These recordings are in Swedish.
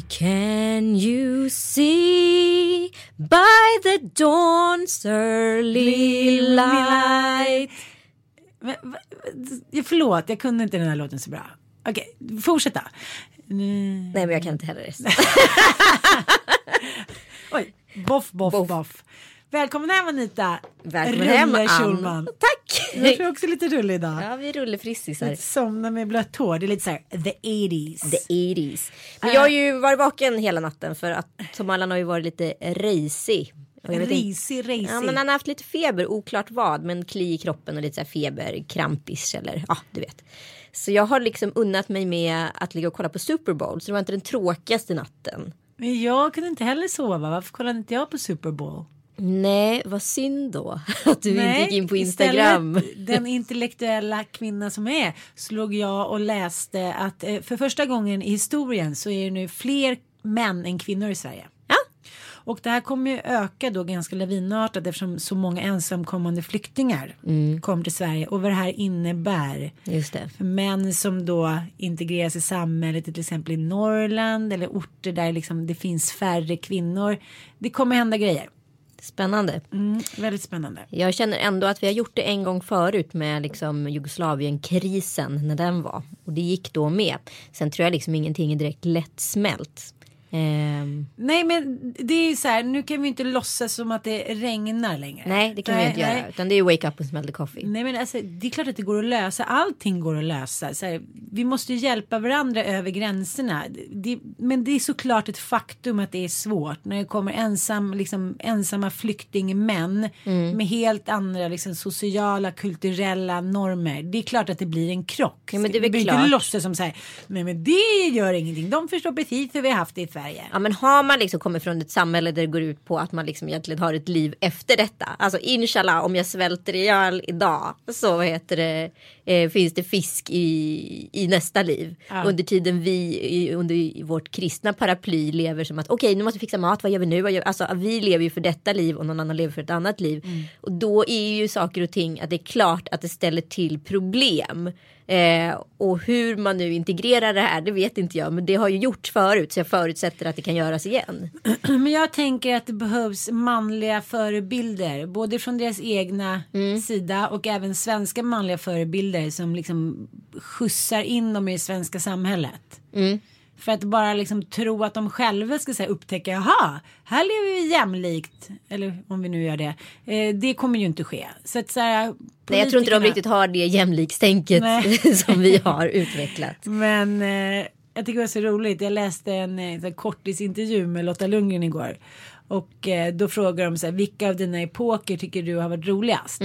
can you see by the dawn's early light? Förlåt, jag kunde inte den här låten så bra. Okej, fortsätta. Nej, men jag kan inte heller resten. Oj, boff, boff, boff. Välkommen hem Anita. Välkommen hem, Rulle Ann. Schulman. Tack! Jag är också lite rullig idag. Ja, vi är rullefrissisar. Somna med blött hår. Det är lite så här the 80s. The 80s. Men jag har ju varit vaken hela natten för att Tom Allan har ju varit lite risig. Risig, risig. Ja, men han har haft lite feber, oklart vad, men kli i kroppen och lite så här feber, krampis eller ja, du vet. Så jag har liksom unnat mig med att ligga och kolla på Super Bowl, så det var inte den tråkigaste natten. Men jag kunde inte heller sova. Varför kollade inte jag på Super Bowl? Nej, vad synd då att du inte gick in på Instagram. Istället, den intellektuella kvinna som är slog jag och läste att eh, för första gången i historien så är det nu fler män än kvinnor i Sverige. Ja. Och det här kommer ju öka då ganska lavinartat eftersom så många ensamkommande flyktingar Mm. kom till Sverige och vad det här innebär. Just det. För män som då integreras i samhället till exempel i Norrland eller orter där liksom det finns färre kvinnor. Det kommer hända grejer. Spännande. Mm, väldigt spännande. Jag känner ändå att vi har gjort det en gång förut med liksom Jugoslavien-krisen när den var. Och det gick då med. Sen tror jag liksom ingenting är direkt lättsmält. Ehm, Nej men det är ju så här, nu kan vi inte låtsas som att det regnar längre. nej, det kan vi Nej, inte nej. göra. Utan det är wake up and smell the coffee. Nej men alltså det är klart att det går att lösa. Allting går att lösa. Så här, vi måste ju hjälpa varandra över gränserna. Det, men det är såklart ett faktum att det är svårt när det kommer ensam, liksom, ensamma flyktingmän Mm. med helt andra liksom, sociala, kulturella normer. Det är klart att det blir en krock. Ja, men det är väl vi behöver inte låtsas som så här, nej men det gör ingenting. De förstår precis hur vi har haft det Sverige. Ja men har man liksom kommit från ett samhälle där det går ut på att man liksom egentligen har ett liv efter detta. Alltså inshallah om jag svälter ihjäl idag så heter det, eh, finns det fisk i, i nästa liv. Ja. Under tiden vi i, under vårt kristna paraply lever som att okej nu måste vi fixa mat, vad gör vi nu? Alltså vi lever ju för detta liv och någon annan lever för ett annat liv. Och då är ju saker och ting att det är klart att det ställer till problem. Eh, och hur man nu integrerar det här, det vet inte jag. Men det har ju gjorts förut, så jag förutsätter att det kan göras igen. Men jag tänker att det behövs manliga förebilder. Både från deras egna Mm. sida och även svenska manliga förebilder som liksom skjutsar in dem i det svenska samhället. Mm. För att bara liksom tro att de själva ska säga upptäcka, jaha, här lever vi jämlikt. Eller om vi nu gör det. Eh, det kommer ju inte ske. Så att så här, Nej, jag tror inte de politikerna- riktigt har det jämlikstänket som vi har utvecklat. Men eh, jag tycker det var så roligt. Jag läste en eh, kortisintervju med Lotta Lundgren igår. Och eh, då frågar de så här, vilka av dina epoker tycker du har varit roligast?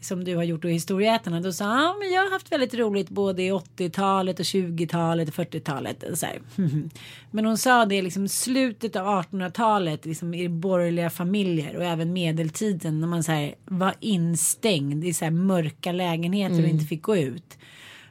Som du har gjort då i Historieätarna. Då sa han, men jag har haft väldigt roligt både i 80-talet och 20-talet och 40-talet. Och så här. Men hon sa det liksom slutet av 1800-talet liksom i borgerliga familjer och även medeltiden när man så här var instängd i så här mörka lägenheter och inte fick gå ut.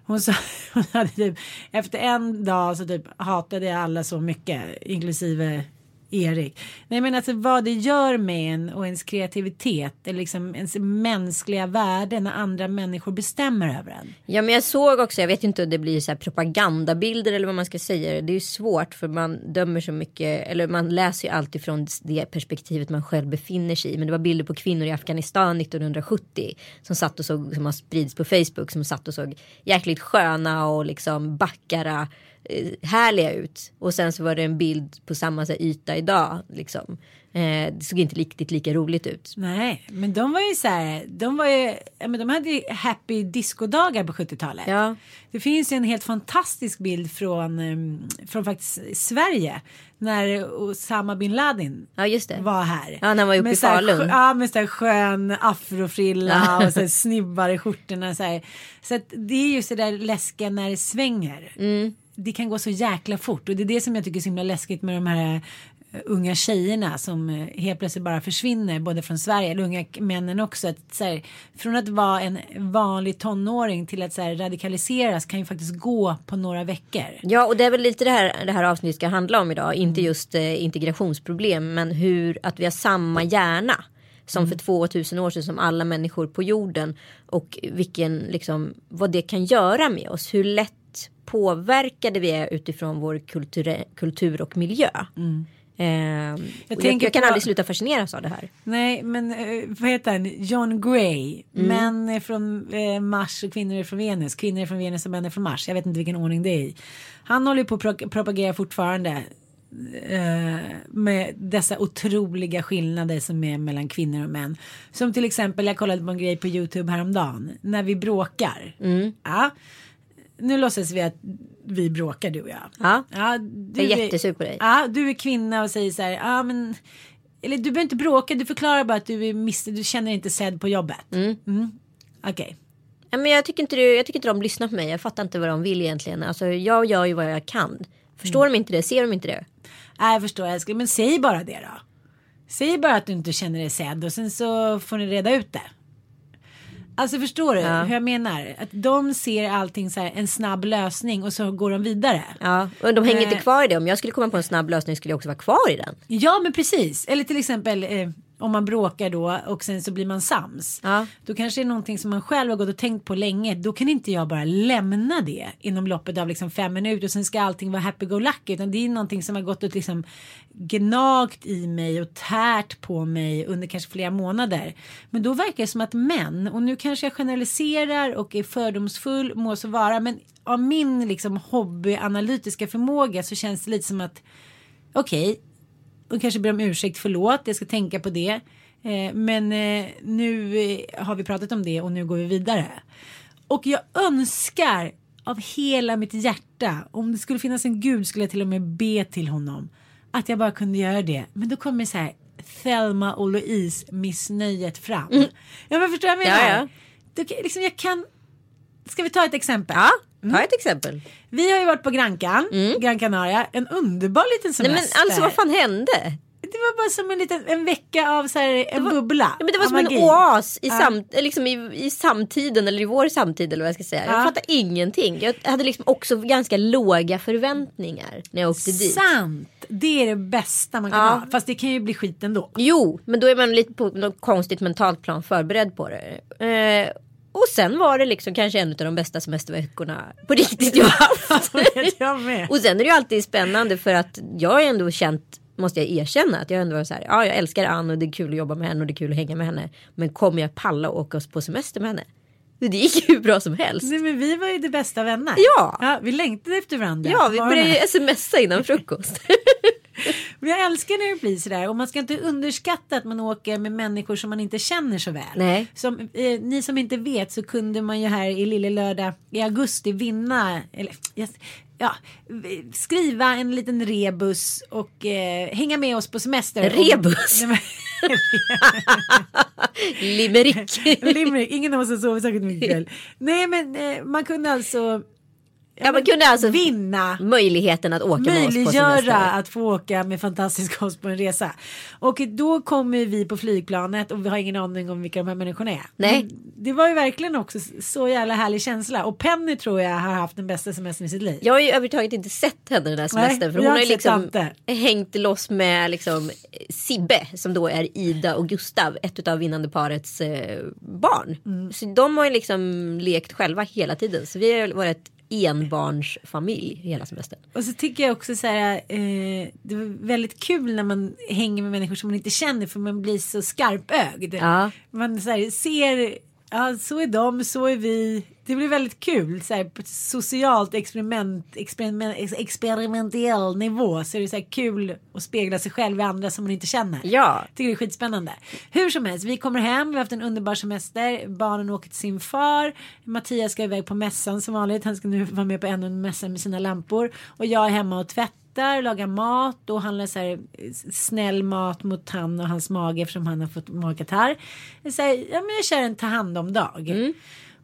Hon sa, hon hade typ, efter en dag så typ hatade jag alla så mycket, inklusive Erik. Nej men alltså vad det gör med en och ens kreativitet eller liksom ens mänskliga värde när andra människor bestämmer över en. Ja men jag såg också, jag vet inte om det blir så här propagandabilder eller vad man ska säga. Det är ju svårt för man dömer så mycket, eller man läser ju alltid från det perspektivet man själv befinner sig i. Men det var bilder på kvinnor i Afghanistan 1970 som satt och såg, som har spridits på Facebook, som satt och såg jäkligt sköna och liksom backara härliga ut. Och sen så var det en bild på samma så här, yta idag. Liksom. Eh, det såg inte riktigt lika roligt ut. Nej, men de var ju så här, de var ju, ja, men de hade ju happy discodagar på 70-talet. Ja. Det finns ju en helt fantastisk bild från, um, från faktiskt Sverige när Osama bin Laden Ja var här. Ja, när han var uppe Med i här Falun. Ja, med så här skön afrofrilla och så här snibbar i skjortorna. Så, här. så att det är ju så där läskiga när det svänger. Mm. Det kan gå så jäkla fort och det är det som jag tycker är så himla läskigt med de här eh, unga tjejerna som eh, helt plötsligt bara försvinner både från Sverige eller unga männen också. Att, så här, från att vara en vanlig tonåring till att så här, radikaliseras kan ju faktiskt gå på några veckor. Ja och det är väl lite det här det här avsnittet ska handla om idag. Inte just eh, integrationsproblem men hur att vi har samma hjärna. Som för 2000 år sedan som alla människor på jorden. Och vilken liksom vad det kan göra med oss. Hur lätt påverkade vi är utifrån vår kultur, kultur och miljö. Eh, jag, jag, jag kan på- aldrig sluta fascineras av det här. Nej, men eh, vad heter han? John Gray. Mm. Män är från eh, Mars och kvinnor är från Venus. Kvinnor är från Venus och män är från Mars. Jag vet inte vilken ordning det är i. Han håller ju på att pro- propagera fortfarande. Eh, med dessa otroliga skillnader som är mellan kvinnor och män. Som till exempel, jag kollade på en grej på YouTube häromdagen. När vi bråkar. Mm. Ja. Nu låtsas vi att vi bråkar du och jag. Ja. Ja, du Jag är jättesur på dig. Ja, du är kvinna och säger så här, ja men eller du behöver inte bråka, du förklarar bara att du är miss, du känner dig inte sedd på jobbet. Mm. Okej. Ja, men jag, tycker inte, det- jag tycker inte de lyssnar på mig. Jag fattar inte vad de vill egentligen. Alltså, jag gör ju vad jag kan. Förstår de inte det? Ser de inte det? Nej, jag förstår älskling, men säg bara det då. Säg bara att du inte känner dig sedd och sen så får ni reda ut det. Alltså förstår du Ja. hur jag menar? Att de ser allting så här en snabb lösning och så går de vidare. Ja, och de hänger Eh. inte kvar i det. Om jag skulle komma på en snabb lösning skulle jag också vara kvar i den. Ja men precis. Eller till exempel eh, om man bråkar då och sen så blir man sams. Ja. Då kanske det är någonting som man själv har gått och tänkt på länge. Då kan inte jag bara lämna det inom loppet av liksom fem minuter och sen ska allting vara happy-go-lucky. Utan det är någonting som har gått och liksom gnagt i mig och tärt på mig under kanske flera månader. Men då verkar det som att män, och nu kanske jag generaliserar och är fördomsfull, må så vara, men av min liksom hobbyanalytiska förmåga så känns det lite som att okej, och kanske ber om ursäkt, förlåt, jag ska tänka på det. Eh, men eh, nu eh, har vi pratat om det och nu går vi vidare. Och jag önskar av hela mitt hjärta, om det skulle finnas en gud skulle jag till och med be till honom. Att jag bara kunde göra det. Men då kommer så här Thelma och Louise missnöjet fram. Ja men förstår du vad jag menar? Ja, ja. Då, liksom, jag kan... Ska vi ta ett exempel? Ja, ta ett exempel. Vi har ju varit på Grankan, Gran Canaria, en underbar liten Nej, semester. men alltså vad fan hände? Det var bara som en liten en vecka av så här, en bubbla. Ja, men det var som en magi. oas i, Ja. sam, liksom i, i samtiden eller i vår samtid eller vad jag ska säga. Ja. Jag fattar ingenting. Jag hade liksom också ganska låga förväntningar när jag åkte dit. Sant. Det är det bästa man kan Ja. ha. Fast det kan ju bli skit ändå. Jo, men då är man lite på något konstigt mentalt plan förberedd på det. Eh, och sen var det liksom kanske en av de bästa semesterveckorna på riktigt jag haft. jag med. och sen är det ju alltid spännande för att jag har ändå känt, måste jag erkänna, att jag ändå var så här, ja jag älskar Ann och det är kul att jobba med henne och det är kul att hänga med henne. Men kommer jag palla och åka på semester med henne? Det gick ju hur bra som helst. Nej, men vi var ju de bästa vänner. Ja. vi längtade efter varandra. Ja, vi började ju smsa innan frukost. Men jag älskar när det blir sådär. Och man ska inte underskatta att man åker med människor som man inte känner så väl. Nej. Som, eh, ni som inte vet så kunde man ju här i Lille Lördag i augusti vinna. Eller, yes, ja, skriva en liten rebus och eh, hänga med oss på semester. Rebus? Limerick. Limerick, ingen av oss har sovit särskilt mycket kväll. Nej men eh, man kunde alltså Ja, man kunde alltså vinna möjligheten att åka med oss på möjliggöra semester. att få åka med fantastisk oss på en resa. Och då kommer vi på flygplanet och vi har ingen aning om vilka de här människorna är. Nej. Men Det var ju verkligen också så jävla härlig känsla och Penny tror jag har haft den bästa semestern i sitt liv. Jag har ju överhuvudtaget inte sett henne den här semestern. för jag hon har ju inte liksom Ante. hängt loss med liksom Sibbe som då är Ida och Gustav, ett av vinnande parets eh, barn. Mm. Så de har ju liksom lekt själva hela tiden. Så vi har varit enbarnsfamilj hela semestern. Och så tycker jag också så här, eh, det var väldigt kul när man hänger med människor som man inte känner för man blir så skarpögd. Ja. Man så här, ser, ja så är de, så är vi. Det blir väldigt kul, så här, på ett socialt experiment, experiment, experimentell nivå så är det så kul att spegla sig själv i andra som man inte känner. Ja. Tycker det är skitspännande. Hur som helst, vi kommer hem, vi har haft en underbar semester. Barnen åker till sin far. Mattias ska iväg på mässan som vanligt. Han ska nu vara med på ännu en mässa med sina lampor. Och jag är hemma och tvättar, lagar mat och handlar så här snäll mat mot han och hans mage eftersom han har fått magkatarr. Säger, ja men jag kör en ta hand om dag.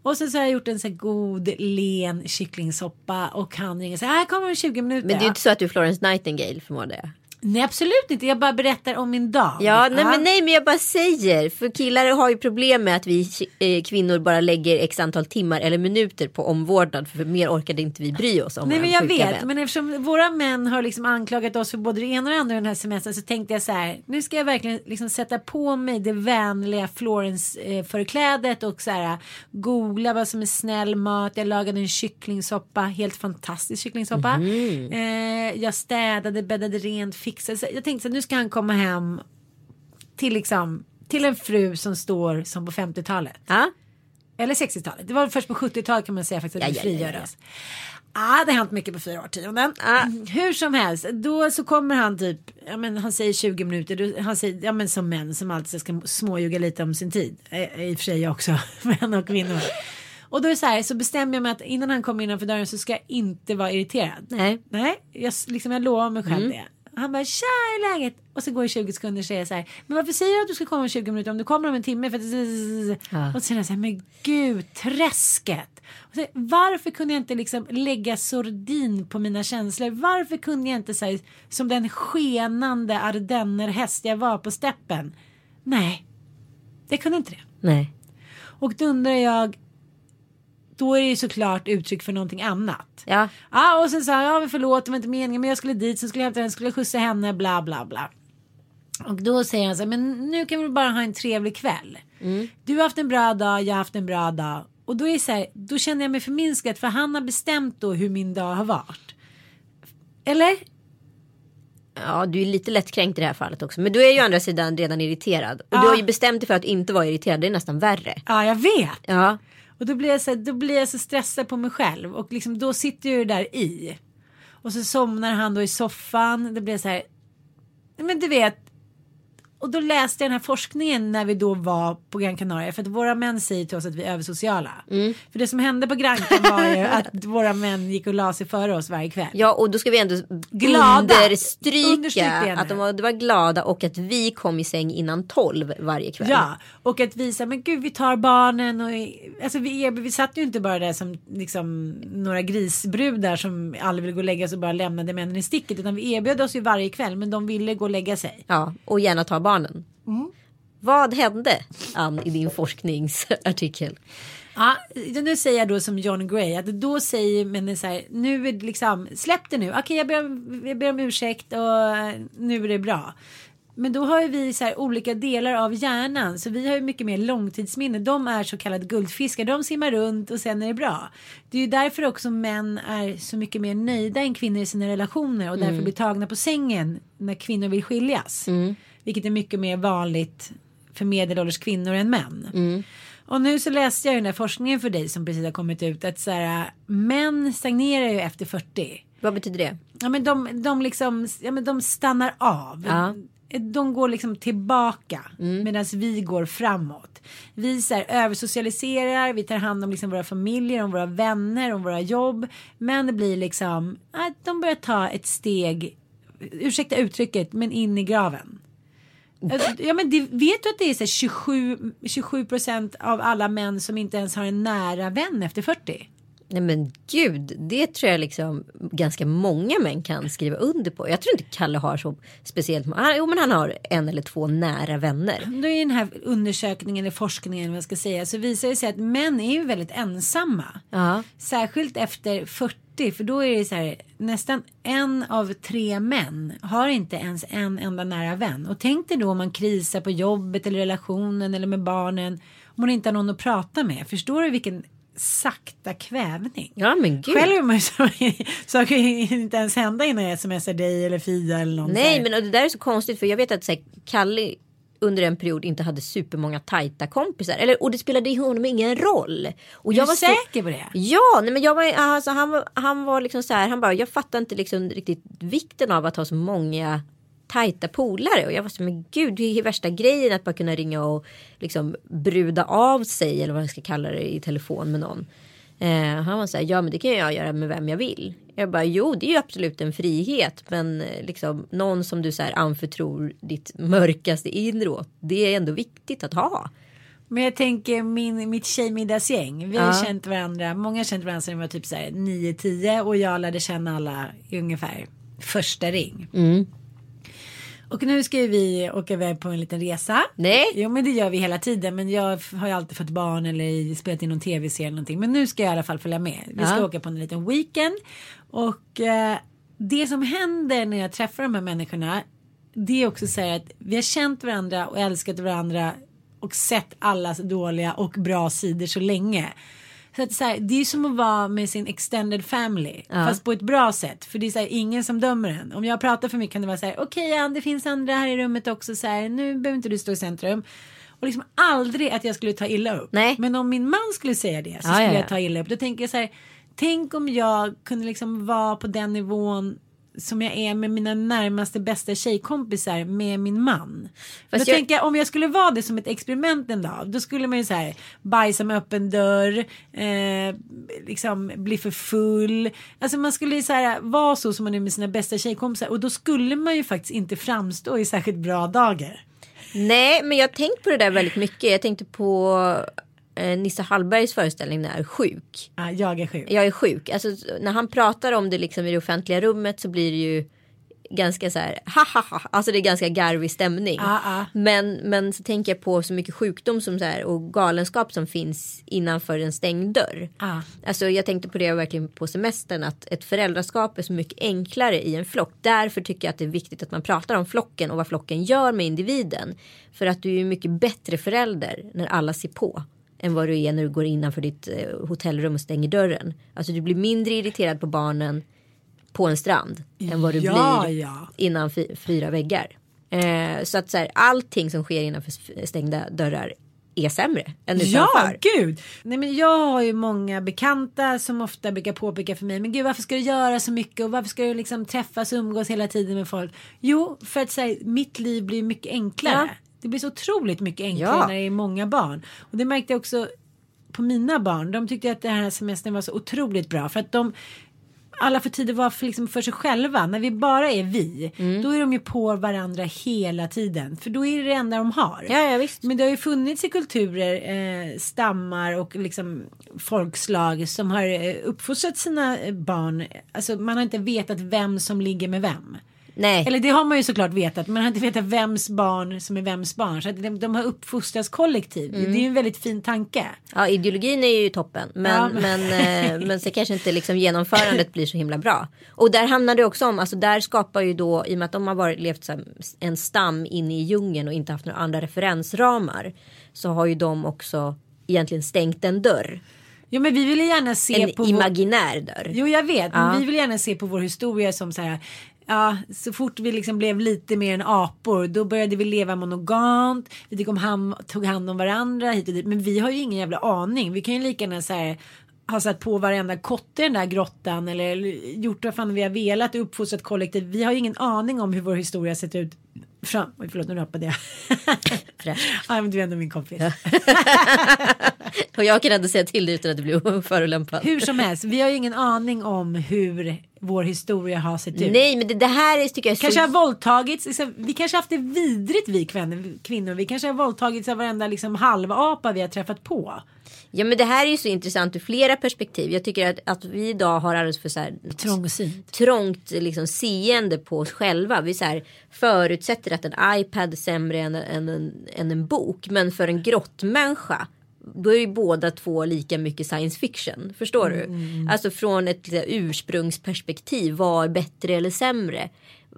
Och sen så har jag gjort en så här god len kycklingsoppa och han ringer så här, här kommer om 20 minuter. Men det är ju inte så att du är Florence Nightingale förmodar jag. Nej absolut inte, jag bara berättar om min dag. Ja, nej, men nej men jag bara säger. För killar har ju problem med att vi eh, kvinnor bara lägger x antal timmar eller minuter på omvårdnad. För mer orkade inte vi bry oss om Nej men jag vet, vän. men eftersom våra män har liksom anklagat oss för både det ena och det andra den här semestern så tänkte jag så här, nu ska jag verkligen liksom sätta på mig det vänliga Florence eh, förklädet och så här googla vad som är snäll mat. Jag lagade en kycklingsoppa, helt fantastisk kycklingsoppa. Eh, jag städade, bäddade rent, fixade. Så jag tänkte så nu ska han komma hem till liksom till en fru som står som på 50-talet. Ja? Eller 60-talet. Det var först på 70-talet kan man säga faktiskt att Ja, vi ja, ja. Ah, det har hänt mycket på fyra årtionden. Ah, hur som helst, då så kommer han typ, ja men han säger 20 minuter, han säger, ja men som män som alltid ska småljuga lite om sin tid. Eh, I och för sig jag också, män och kvinnor. Och då är det så här, så bestämmer jag mig att innan han kommer innanför dörren så ska jag inte vara irriterad. Nej. Nej, jag, liksom, jag lovar mig själv det. Han bara tja hur är läget? Och så går det 20 sekunder och säger så här. Men varför säger du att du ska komma om 20 minuter om du kommer om en timme? För att... Ja. Och så säger han så här. Men gud träsket. Och så, varför kunde jag inte liksom lägga sordin på mina känslor? Varför kunde jag inte säga som den skenande ardennerhäst jag var på steppen? Nej, det kunde inte det. Nej. Och då undrar jag. Då är det ju såklart uttryck för någonting annat. Ja. Ja och sen sa jag, ja men förlåt det var inte meningen men jag skulle dit så skulle jag hämta henne, skulle jag skjutsa henne bla bla bla. Och då säger han så här, men nu kan vi bara ha en trevlig kväll. Du har haft en bra dag, jag har haft en bra dag. Och då är det så här, då känner jag mig förminskad för han har bestämt då hur min dag har varit. Eller? Ja, du är lite lättkränkt i det här fallet också. Men du är ju å andra sidan redan irriterad. Och Ja. du har ju bestämt dig för att inte vara irriterad. Det är nästan värre. Ja jag vet. Ja. Och då blir jag så, här, då blir jag så stressad på mig själv och liksom då sitter ju det där i. Och så somnar han då i soffan. Det blir så här. Men du vet. Och då läste jag den här forskningen när vi då var på Gran Canaria. För att våra män säger till oss att vi är översociala. För det som hände på Gran Canaria var ju att våra män gick och la sig före oss varje kväll. Ja och då ska vi ändå Glada. understryka att de var, de var glada och att vi kom i säng innan tolv varje kväll. Ja, och att visa, men gud vi tar barnen och alltså vi, vi satt ju inte bara där som liksom några grisbrudar som aldrig ville gå och lägga sig och bara lämnade männen i sticket utan vi erbjöd oss ju varje kväll men de ville gå och lägga sig. Ja, och gärna ta barnen. Mm. Vad hände Ann i din forskningsartikel? Ja, nu säger jag då som John Gray att då säger männen så här nu är det liksom släpp det nu. Okej jag, ber, jag ber om ursäkt och nu är det bra. Men då har ju vi så här olika delar av hjärnan så vi har ju mycket mer långtidsminne. De är så kallade guldfiskar. De simmar runt och sen är det bra. Det är ju därför också män är så mycket mer nöjda än kvinnor i sina relationer och därför blir tagna på sängen när kvinnor vill skiljas. Vilket är mycket mer vanligt för medelålders kvinnor än män. Och nu så läste jag den där forskningen för dig som precis har kommit ut att så här, män stagnerar ju efter 40. Vad betyder det? Ja men de, de liksom, ja men de stannar av. Ja. De går liksom tillbaka medan vi går framåt. Vi så här, översocialiserar, vi tar hand om liksom våra familjer, om våra vänner, om våra jobb. Men det blir liksom, ja, de börjar ta ett steg, ursäkta uttrycket, men in i graven. Alltså, ja men det, vet du att det är så 27 procent av alla män som inte ens har en nära vän efter 40? Nej men gud, det tror jag liksom ganska många män kan skriva under på. Jag tror inte Kalle har så speciellt många. Jo men han har en eller två nära vänner. Då i den här undersökningen eller forskningen vad jag ska säga så visar det sig att män är ju väldigt ensamma. Ja. Särskilt efter 40 för då är det så här nästan en av tre män har inte ens en enda nära vän. Och tänk dig då om man krisar på jobbet eller relationen eller med barnen. Om man inte har någon att prata med. Förstår du vilken sakta kvävning? Ja men gud. Själv är man ju så, saker inte ens hända innan jag smsar dig eller Fia eller någon. så Nej men det där är så konstigt för jag vet att så här, Kalle under en period inte hade supermånga tajta kompisar. Eller, och det spelade i honom ingen roll. Och Är jag du var så- säker på det? Ja, nej men jag var, alltså, han, han var liksom så här, han bara, jag fattar inte liksom riktigt vikten av att ha så många tajta polare och jag var så men gud det är värsta grejen att bara kunna ringa och liksom bruda av sig eller vad jag ska kalla det i telefon med någon. Eh, han var så här, ja men det kan jag göra med vem jag vill. Jag bara, jo det är ju absolut en frihet men eh, liksom någon som du så här anförtror ditt mörkaste inre åt. Det är ändå viktigt att ha. Men jag tänker min, mitt tjejmiddagsgäng. Vi har Ja. känt varandra. Många har känt varandra sedan vi var typ så här 9-10 och jag lärde känna alla i ungefär första ring. Mm. Och nu ska ju vi åka iväg på en liten resa. Nej. Jo men det gör vi hela tiden. Men jag har ju alltid fått barn eller spelat in någon tv-serie eller någonting. Men nu ska jag i alla fall följa med. Vi ska Ja. åka på en liten weekend. Och eh, det som händer när jag träffar de här människorna. Det är också så här att vi har känt varandra och älskat varandra. Och sett allas dåliga och bra sidor så länge. Så att så här, det är som att vara med sin extended family. Fast på ett bra sätt. För det är så här, ingen som dömer en. Om jag pratar för mycket kan det vara så här. Okej Ann, det finns andra här i rummet också. Så här, nu behöver inte du stå i centrum. Och liksom aldrig att jag skulle ta illa upp. Nej. Men om min man skulle säga det så Ja, skulle ja, ja. jag ta illa upp. Då tänker jag så här. Tänk om jag kunde liksom vara på den nivån som jag är med mina närmaste bästa tjejkompisar med min man. Då Fast jag- tänker jag om jag skulle vara det som ett experiment en dag. Då skulle man ju så här bajsa med öppen dörr. Eh, liksom bli för full. Alltså man skulle ju så här vara så som man är med sina bästa tjejkompisar. Och då skulle man ju faktiskt inte framstå i särskilt bra dagar. Nej, men jag har tänkt på det där väldigt mycket. Jag tänkte på eh, Nisse Hallbergs föreställning när sjuk. Ja, jag är sjuk. Jag är sjuk. Alltså, när han pratar om det liksom i det offentliga rummet så blir det ju ganska så här, ha ha ha, alltså det är ganska garvig stämning. Ja, ja. Men, men så tänker jag på så mycket sjukdom som så här, och galenskap som finns innanför en stängd dörr. Ja. Alltså jag tänkte på det verkligen på semestern att ett föräldraskap är så mycket enklare i en flock. Därför tycker jag att det är viktigt att man pratar om flocken och vad flocken gör med individen. För att du är mycket bättre förälder när alla ser på. Än vad du är när du går innanför ditt eh, hotellrum och stänger dörren. Alltså du blir mindre irriterad på barnen på en strand. Än vad du Ja, blir ja. innan fy- fyra väggar. Eh, så att så här, allting som sker innanför stängda dörrar är sämre än Ja, utanför. gud. Nej, men jag har ju många bekanta som ofta brukar påpeka för mig. Men gud varför ska du göra så mycket och varför ska du liksom träffas och umgås hela tiden med folk? Jo, för att säga mitt liv blir mycket enklare. Ja. Det blir så otroligt mycket enklare Ja. när det är många barn. Och det märkte jag också på mina barn. De tyckte att den här semestern var så otroligt bra för att de alla får tid att vara för, liksom för sig själva. När vi bara är vi, Mm. då är de ju på varandra hela tiden. För då är det det enda de har. Ja, ja, visst. Men det har ju funnits i kulturer, eh, stammar och liksom folkslag som har eh, uppfostrat sina eh, barn. Alltså man har inte vetat vem som ligger med vem. Nej. Eller det har man ju såklart vetat, man har inte vetat vems barn som är vems barn. Så att de, de har uppfostrats kollektivt. Det är ju en väldigt fin tanke. Ja, ideologin är ju toppen. Men, Ja. men, eh, men så kanske inte liksom genomförandet blir så himla bra. Och där handlar det också om, alltså där skapar ju då, i och med att de har varit, levt här, en stam inne i djungeln och inte haft några andra referensramar. Så har ju de också egentligen stängt en dörr. Jo men vi vill gärna se En på vår... imaginär dörr. Jo jag vet, Ja. men vi vill gärna se på vår historia som så här. Ja, så fort vi liksom blev lite mer än apor då började vi leva monogamt. Vi tog, om hand, tog hand om varandra hit och dit. Men vi har ju ingen jävla aning. Vi kan ju lika gärna så här ha satt på varenda kotte i den där grottan eller gjort vad fan vi har velat uppfostrat kollektiv. Vi har ju ingen aning om hur vår historia sett ut. Fram, oj, förlåt nu rappade jag. Ja men du är ändå min kompis. Och jag kan ändå säga till dig utan att du blir förolämpad. Hur som helst, vi har ju ingen aning om hur vår historia har sett ut. Nej men det, det här är, tycker jag är Kanske har så... våldtagits, liksom, vi kanske haft det vidrigt vi kvinnor, kvinnor. Vi kanske har våldtagits av varenda liksom halvapa vi har träffat på. Ja men det här är ju så intressant ur flera perspektiv. Jag tycker att, att vi idag har alldeles för så här, Trångsynt. trångt liksom, seende på oss själva. Vi så här, förutsätter att en iPad är sämre än, än, en, än en bok. Men för en grottmänniska då är ju båda två lika mycket science fiction. Förstår du? Alltså från ett ursprungsperspektiv. Vad är bättre eller sämre?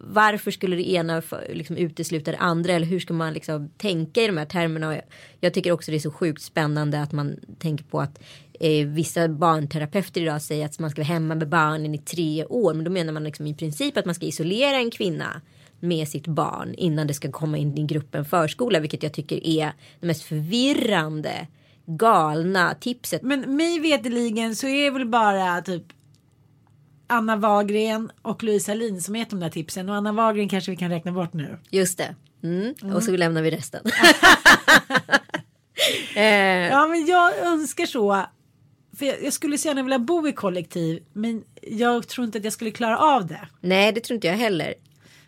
Varför skulle det ena liksom, utesluta det andra? Eller hur ska man liksom, tänka i de här termerna? Jag- Jag tycker också det är så sjukt spännande att man tänker på att eh, vissa barnterapeuter idag säger att man ska vara hemma med barnen i tre år. Men då menar man liksom i princip att man ska isolera en kvinna med sitt barn innan det ska komma in i gruppen förskola. Vilket jag tycker är det mest förvirrande, galna tipset. Men mig veterligen så är det väl bara typ Anna Wahlgren och Louisa Lin som gett de där tipsen och Anna Wahlgren kanske vi kan räkna bort nu. Just det. Mm. Och så lämnar vi resten. eh, Ja men jag önskar så. För jag, jag skulle så gärna vilja bo i kollektiv men jag tror inte att jag skulle klara av det. nej, det tror inte jag heller.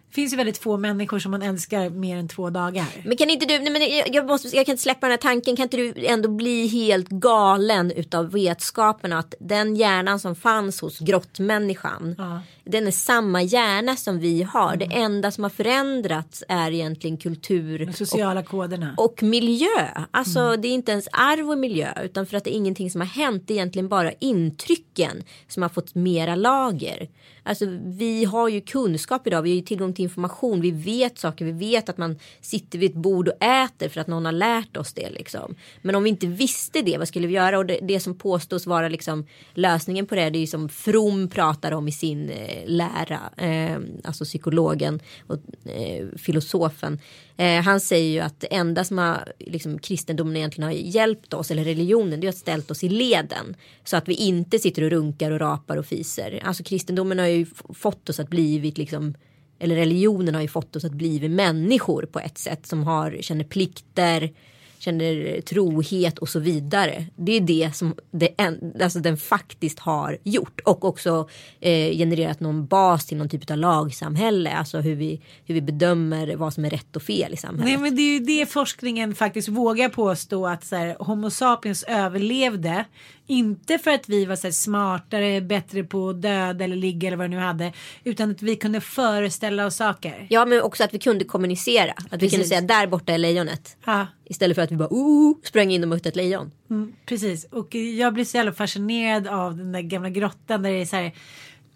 Det finns ju väldigt få människor som man älskar mer än två dagar. Men kan inte du, nej men jag, jag, måste, jag kan inte släppa den här tanken, kan inte du ändå bli helt galen utav vetskapen att den hjärnan som fanns hos grottmänniskan, Ja. Den är samma hjärna som vi har. Det enda som har förändrats är egentligen kultur De sociala koderna. och miljö. Alltså det är inte ens arv och miljö utan för att det är ingenting som har hänt. Det är egentligen bara intrycken som har fått mera lager. Alltså vi har ju kunskap idag, vi har ju tillgång till information, vi vet saker, vi vet att man sitter vid ett bord och äter för att någon har lärt oss det liksom. Men om vi inte visste det, vad skulle vi göra? Och det, det som påstås vara liksom lösningen på det, det är ju som From pratar om i sin eh, lära, eh, alltså psykologen och eh, filosofen. Eh, han säger ju att det enda som har, liksom, kristendomen egentligen har hjälpt oss, eller religionen, det är att ställt oss i leden. Så att vi inte sitter och runkar och rapar och fiser. Alltså kristendomen har ju fått oss att blivit liksom eller religionen har ju fått oss att bli människor på ett sätt som har, känner plikter, känner trohet och så vidare. Det är det som det, en, alltså den faktiskt har gjort och också eh, genererat någon bas till någon typ av lagsamhälle. Alltså hur vi, hur vi bedömer vad som är rätt och fel i samhället. Nej men det är ju det forskningen faktiskt vågar påstå att så här, Homo sapiens överlevde. Inte för att vi var så smartare, bättre på att döda eller ligga eller vad det nu hade. Utan att vi kunde föreställa oss saker. Ja men också att vi kunde kommunicera. Att vi kunde Precis. säga där borta är lejonet. Ja, Istället för att vi bara oh, sprang in och mötte ett lejon. mm, precis. Och jag blir så jävla fascinerad av den där gamla grottan där det är så här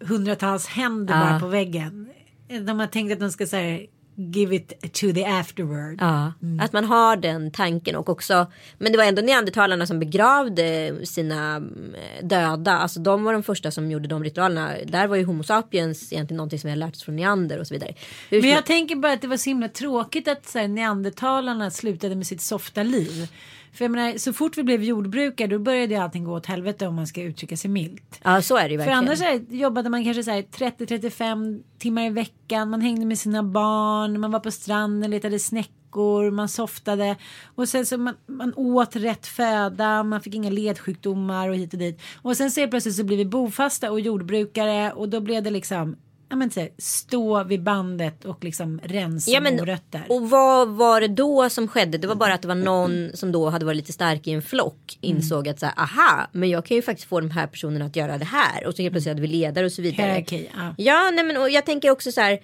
hundratals händer Ja. bara på väggen. De har tänkt att de ska så här give it to the afterword. Ja, att man har den tanken och också. Men det var ändå neandertalarna som begravde sina mm, döda. Alltså de var de första som gjorde de ritualerna. Där var ju Homo sapiens egentligen någonting som vi har lärt oss från neander och så vidare. Hur Men jag tänker bara att det var så himla tråkigt att så här, neandertalarna slutade med sitt softa liv. För jag menar, så fort vi blev jordbrukare då började allting gå åt helvete om man ska uttrycka sig milt. Ja så är det ju För verkligen. annars här, jobbade man kanske så här 30-35 timmar i veckan. Man hängde med sina barn, man var på stranden, letade snäckor, man softade. Och sen så man, man åt rätt föda, man fick inga ledsjukdomar och hit och dit. Och sen så plötsligt så blev vi bofasta och jordbrukare och då blev det liksom Ja, men, så här, stå vid bandet och liksom rensa Ja, men, morötter. och vad var det då som skedde? Det var bara att det var någon som då hade varit lite stark i en flock. Mm. Insåg att så här, aha, men jag kan ju faktiskt få de här personerna att göra det här. Och så helt plötsligt hade vi ledare och så vidare. Hierarki, ja. Ja, nej men och jag tänker också så här.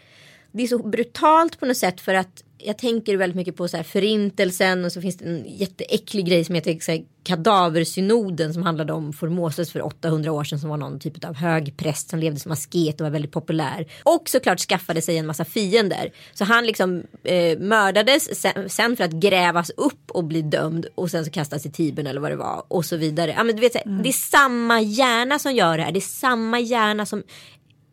Det är så brutalt på något sätt för att jag tänker väldigt mycket på så här förintelsen och så finns det en jätteäcklig grej som heter så här, kadaversynoden som handlade om Formosus för 800 år sedan som var någon typ av hög präst som levde som asket och var väldigt populär. Och såklart skaffade sig en massa fiender. Så han liksom eh, mördades sen, sen för att grävas upp och bli dömd och sen så kastas i Tibern eller vad det var och så vidare. Ja, men du vet, så här, Det är samma hjärna som gör det här. Det är samma hjärna som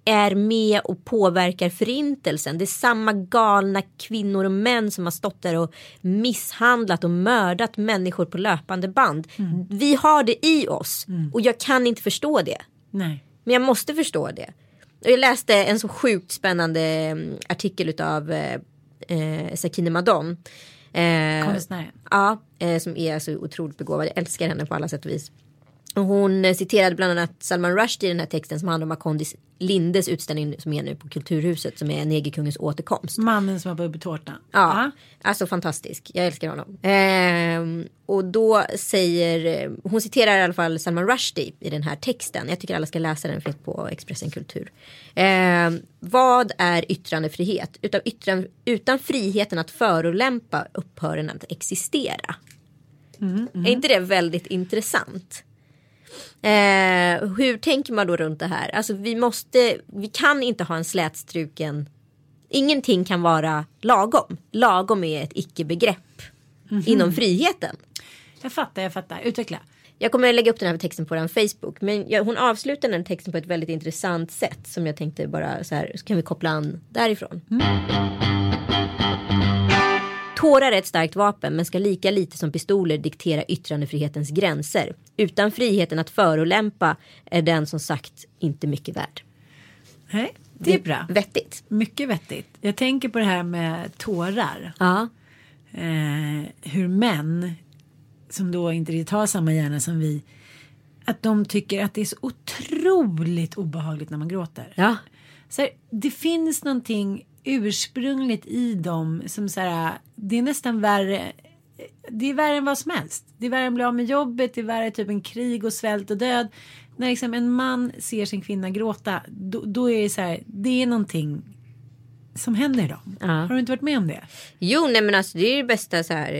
är med och påverkar förintelsen. Det är samma galna kvinnor och män som har stått där och misshandlat och mördat människor på löpande band. Vi har det i oss och jag kan inte förstå det. Nej. Men jag måste förstå det. Och jag läste en så sjukt spännande mm, artikel utav eh, eh, Sakine Madon. Eh, Konstnären. Ja, eh, som är så otroligt begåvad. Jag älskar henne på alla sätt och vis. Och hon eh, citerade bland annat Salman Rushdie i den här texten som handlar om Makondis Lindes utställning som är nu på Kulturhuset som är Negerkungens återkomst. Mannen som har bubbel tårta. Ja, alltså fantastisk. Jag älskar honom. Ehm, och då säger, eh, hon citerar i alla fall Salman Rushdie i den här texten. Jag tycker alla ska läsa den, finns på Expressen Kultur. Ehm, vad är yttrandefrihet? Utan, yttran, utan friheten att förolämpa upphör den att existera. Är inte det väldigt intressant? Eh, hur tänker man då runt det här? Alltså vi måste, vi kan inte ha en slätstruken Ingenting kan vara lagom. Lagom är ett icke-begrepp inom friheten. Jag fattar, jag fattar. Utveckla. Jag kommer att lägga upp den här texten på den Facebook. Men jag, hon avslutar den texten på ett väldigt intressant sätt. Som jag tänkte bara så här, så kan vi koppla an därifrån. Tårar är ett starkt vapen men ska lika lite som pistoler diktera yttrandefrihetens gränser. Utan friheten att förolämpa är den som sagt inte mycket värd. Nej, det är bra. Vettigt. Mycket vettigt. Jag tänker på det här med tårar. Ja. Eh, hur män som då inte riktigt har samma hjärna som vi. Att de tycker att det är så otroligt obehagligt när man gråter. Ja. Så här, det finns någonting ursprungligt i dem som så här, det är nästan värre. Det är värre än vad som helst. Det är värre än att bli av med jobbet. Det är värre typ en krig och svält och död. När liksom en man ser sin kvinna gråta. Då, då är det så här. Det är någonting som händer i dem. Ja. Har du inte varit med om det? Jo, nej men alltså det är det bästa så här.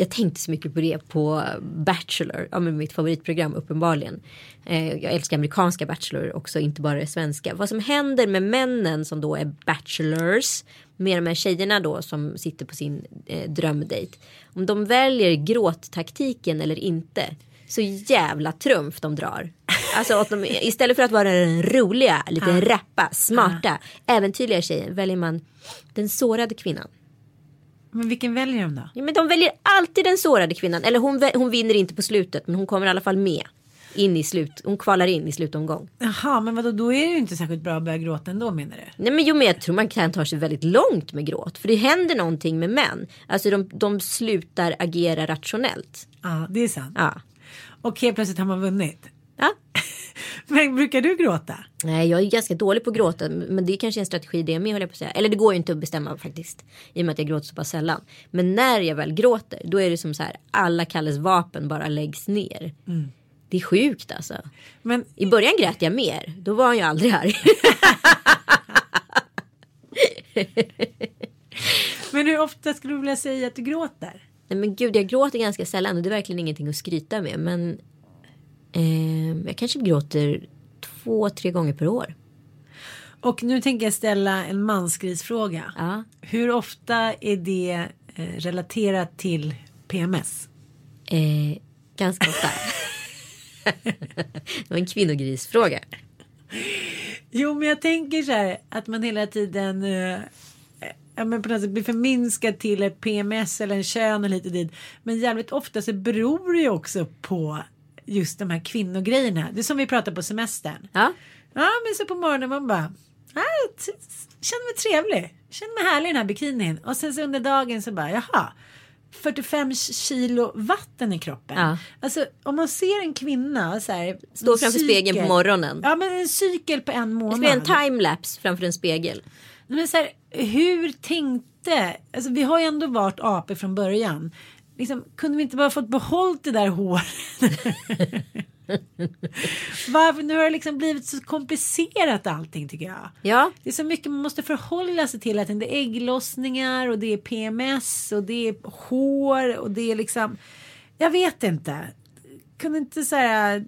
Jag tänkte så mycket på det på Bachelor, ja men mitt favoritprogram uppenbarligen. Eh, jag älskar amerikanska Bachelor också, inte bara det svenska. Vad som händer med männen som då är Bachelors med de här tjejerna då som sitter på sin eh, drömdejt. Om de väljer gråttaktiken eller inte. Så jävla trumf de drar. Alltså att de, istället för att vara den roliga, lite rappa, smarta, äventyrliga tjejen väljer man den sårade kvinnan. Men vilken väljer de då? Ja, men de väljer alltid den sårade kvinnan. Eller hon, hon vinner inte på slutet men hon kommer i alla fall med. In i slut. Hon kvalar in i slutomgång. Jaha, men vadå, då är det ju inte särskilt bra att börja gråta ändå menar du? Nej men jo men jag tror man kan ta sig väldigt långt med gråt. För det händer någonting med män. Alltså de, de slutar agera rationellt. Ja, det är sant. Ja. Och helt plötsligt har man vunnit. Ja. Men brukar du gråta? Nej jag är ganska dålig på att gråta. Men det är kanske en strategi det med höll jag på att säga. Eller det går ju inte att bestämma faktiskt. I och med att jag gråter så pass sällan. Men när jag väl gråter. Då är det som så här. Alla Kalles vapen bara läggs ner. Det är sjukt alltså. Men I början grät jag mer. Då var han ju aldrig arg. Men hur ofta skulle du vilja säga att du gråter? Nej men gud jag gråter ganska sällan och det är verkligen ingenting att skryta med. Men eh, jag kanske gråter två, tre gånger per år. Och nu tänker jag ställa en mansgrisfråga. Ja. Hur ofta är det eh, relaterat till PMS? Eh, ganska ofta. det var en kvinnogrisfråga. Jo, men jag tänker så här att man hela tiden eh, ja, men på något sätt blir förminskad till ett PMS eller en kön och lite dit. Men jävligt ofta så beror det ju också på just de här kvinnogrejerna. Det är som vi pratar på semestern. Ja. Ja, men så på morgonen man bara. Ja, t- känner mig trevlig. Känner mig härlig i den här bikinin. Och sen så under dagen så bara jaha. 45 kilo vatten i kroppen. Ja. Alltså om man ser en kvinna så här. Står framför spegeln på cykel- morgonen. Ja men en cykel på en Det månad. blir en timelapse framför en spegel. Men så här, hur tänkte, alltså vi har ju ändå varit apor från början. Liksom, kunde vi inte bara fått behållit det där håret? Varför, nu har det liksom blivit så komplicerat allting tycker jag. Ja. Det är så mycket man måste förhålla sig till. Att det är ägglossningar och det är PMS och det är hår och det är liksom. Jag vet inte. Kunde inte så här.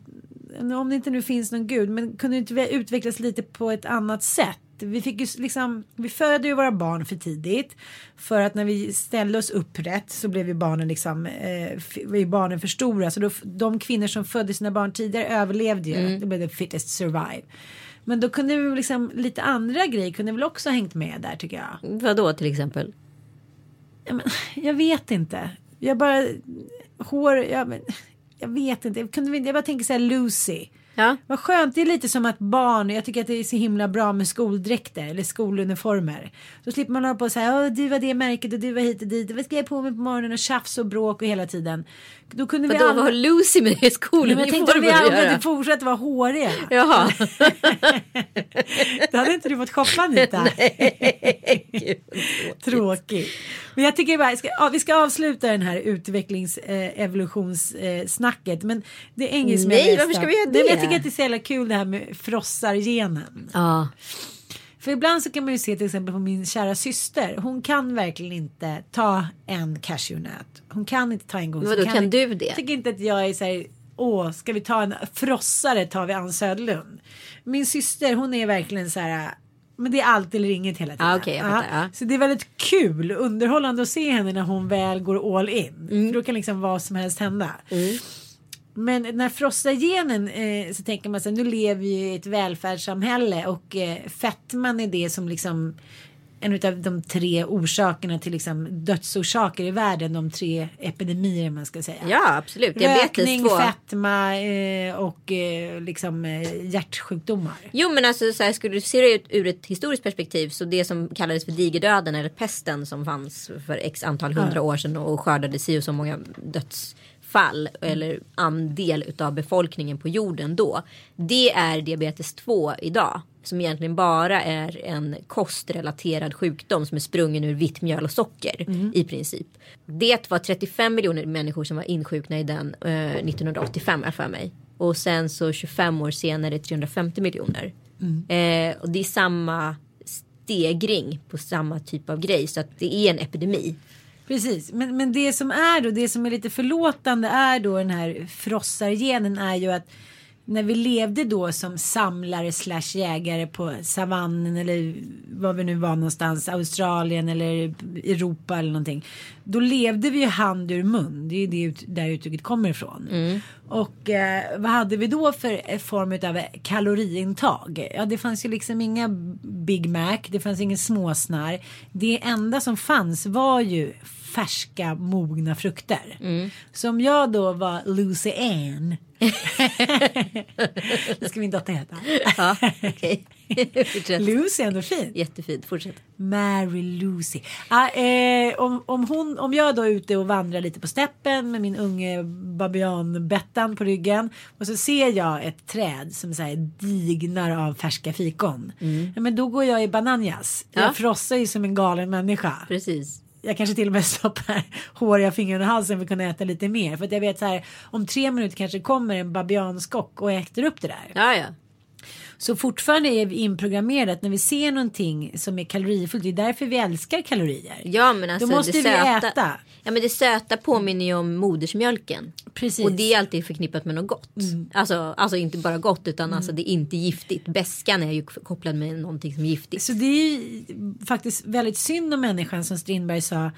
Om det inte nu finns någon gud. Men kunde inte vi utvecklas lite på ett annat sätt. Vi fick ju liksom. Vi föder ju våra barn för tidigt. För att när vi ställde oss upprätt så blev ju barnen liksom. Eh, var barnen för stora. Så då, de kvinnor som födde sina barn tidigare överlevde ju. Det blev the fittest survive. Men då kunde vi liksom lite andra grejer kunde väl också ha hängt med där tycker jag. Vad då till exempel? Ja, men, jag vet inte. Jag bara hår. Ja, men, jag vet inte. Kunde vi, jag bara tänker så här Lucy. Ja. Vad skönt, det är lite som att barn, jag tycker att det är så himla bra med skoldräkter eller skoluniformer. Då slipper man hålla på och säga, du var det märket och du var hit och dit, vad ska jag på mig på morgonen och tjafs och bråk och hela tiden. Då kunde vi Vadå, alla... vad har Lucy med Ja, men jag tänkte om vi att alla göra? fortsätter vara håriga. Jaha. Då hade inte du fått shoppa Anita. Tråkigt. Men jag tycker bara, ska, ja, vi ska avsluta den här utvecklings eh, evolutionssnacket. Men det är en grej som jag Nej, läste varför ska vi göra Nej, det? Jag tycker att det är så jävla kul det här med frossargenen. Ja. För ibland så kan man ju se till exempel på min kära syster. Hon kan verkligen inte ta en cashewnöt. Hon kan inte ta en gång. Vadå, kan du det? Jag tycker inte att jag är så här. Åh, ska vi ta en frossare tar vi Ann Söderlund. Min syster hon är verkligen så här. Men det är allt eller inget hela tiden. Ah, jag fattar, ja. Så det är väldigt kul, underhållande att se henne när hon väl går all in. Mm. För då kan liksom vad som helst hända. Men när frossar genen eh, så tänker man sig nu lever vi i ett välfärdssamhälle och eh, fettman är det som liksom en av de tre orsakerna till liksom dödsorsaker i världen. De tre epidemier man ska säga. ja, absolut. Diabetes Rökning, 2. fetma eh, och eh, liksom eh, hjärtsjukdomar. Jo men alltså så här, skulle du se det ut ur ett historiskt perspektiv så det som kallades för digerdöden eller pesten som fanns för x antal hundra år sedan och skördade si och så många dödsfall eller andel utav befolkningen på jorden då. Det är diabetes 2 idag. Som egentligen bara är en kostrelaterad sjukdom som är sprungen ur vitt mjöl och socker i princip. Det var 35 miljoner människor som var insjukna i den eh, 1985 har jag för mig. Och sen så 25 år senare 350 miljoner. Eh, och det är samma stegring på samma typ av grej så att det är en epidemi. Precis, men, men det som är då, det som är lite förlåtande är då den här frossargenen är ju att när vi levde då som samlare slash jägare på savannen eller var vi nu var någonstans, Australien eller Europa eller någonting. Då levde vi ju hand ur mun, det är ju det där uttrycket kommer ifrån. Och eh, vad hade vi då för eh, form av kaloriintag? Ja, det fanns ju liksom inga Big Mac, det fanns ingen småsnar. Det enda som fanns var ju färska mogna frukter. Så om jag då var Lucy Ann. det ska min dotter heta. Ja. Fortsätt. Lucy är ändå fint. Jättefint, fortsätt. Mary Lucy. Ah, eh, om, om, hon, om jag då är ute och vandrar lite på steppen med min unge babian Bettan på ryggen och så ser jag ett träd som så här dignar av färska fikon. Ja, men då går jag i bananjas. Ja. Jag frossar ju som en galen människa. Precis. Jag kanske till och med stoppar håriga fingrar i halsen för att kunna äta lite mer. För att jag vet så här om tre minuter kanske kommer en babianskock och äter upp det där. Ja, ja. Så fortfarande är vi inprogrammerade att när vi ser någonting som är kalorifullt, det är därför vi älskar kalorier. Ja men alltså Då måste vi söta, äta. Ja men det söta påminner ju om modersmjölken. Precis. Och det är alltid förknippat med något gott. Alltså, alltså inte bara gott utan alltså det är inte giftigt. Beskan är ju kopplad med någonting som är giftigt. Så det är ju faktiskt väldigt synd om människan som Strindberg sa.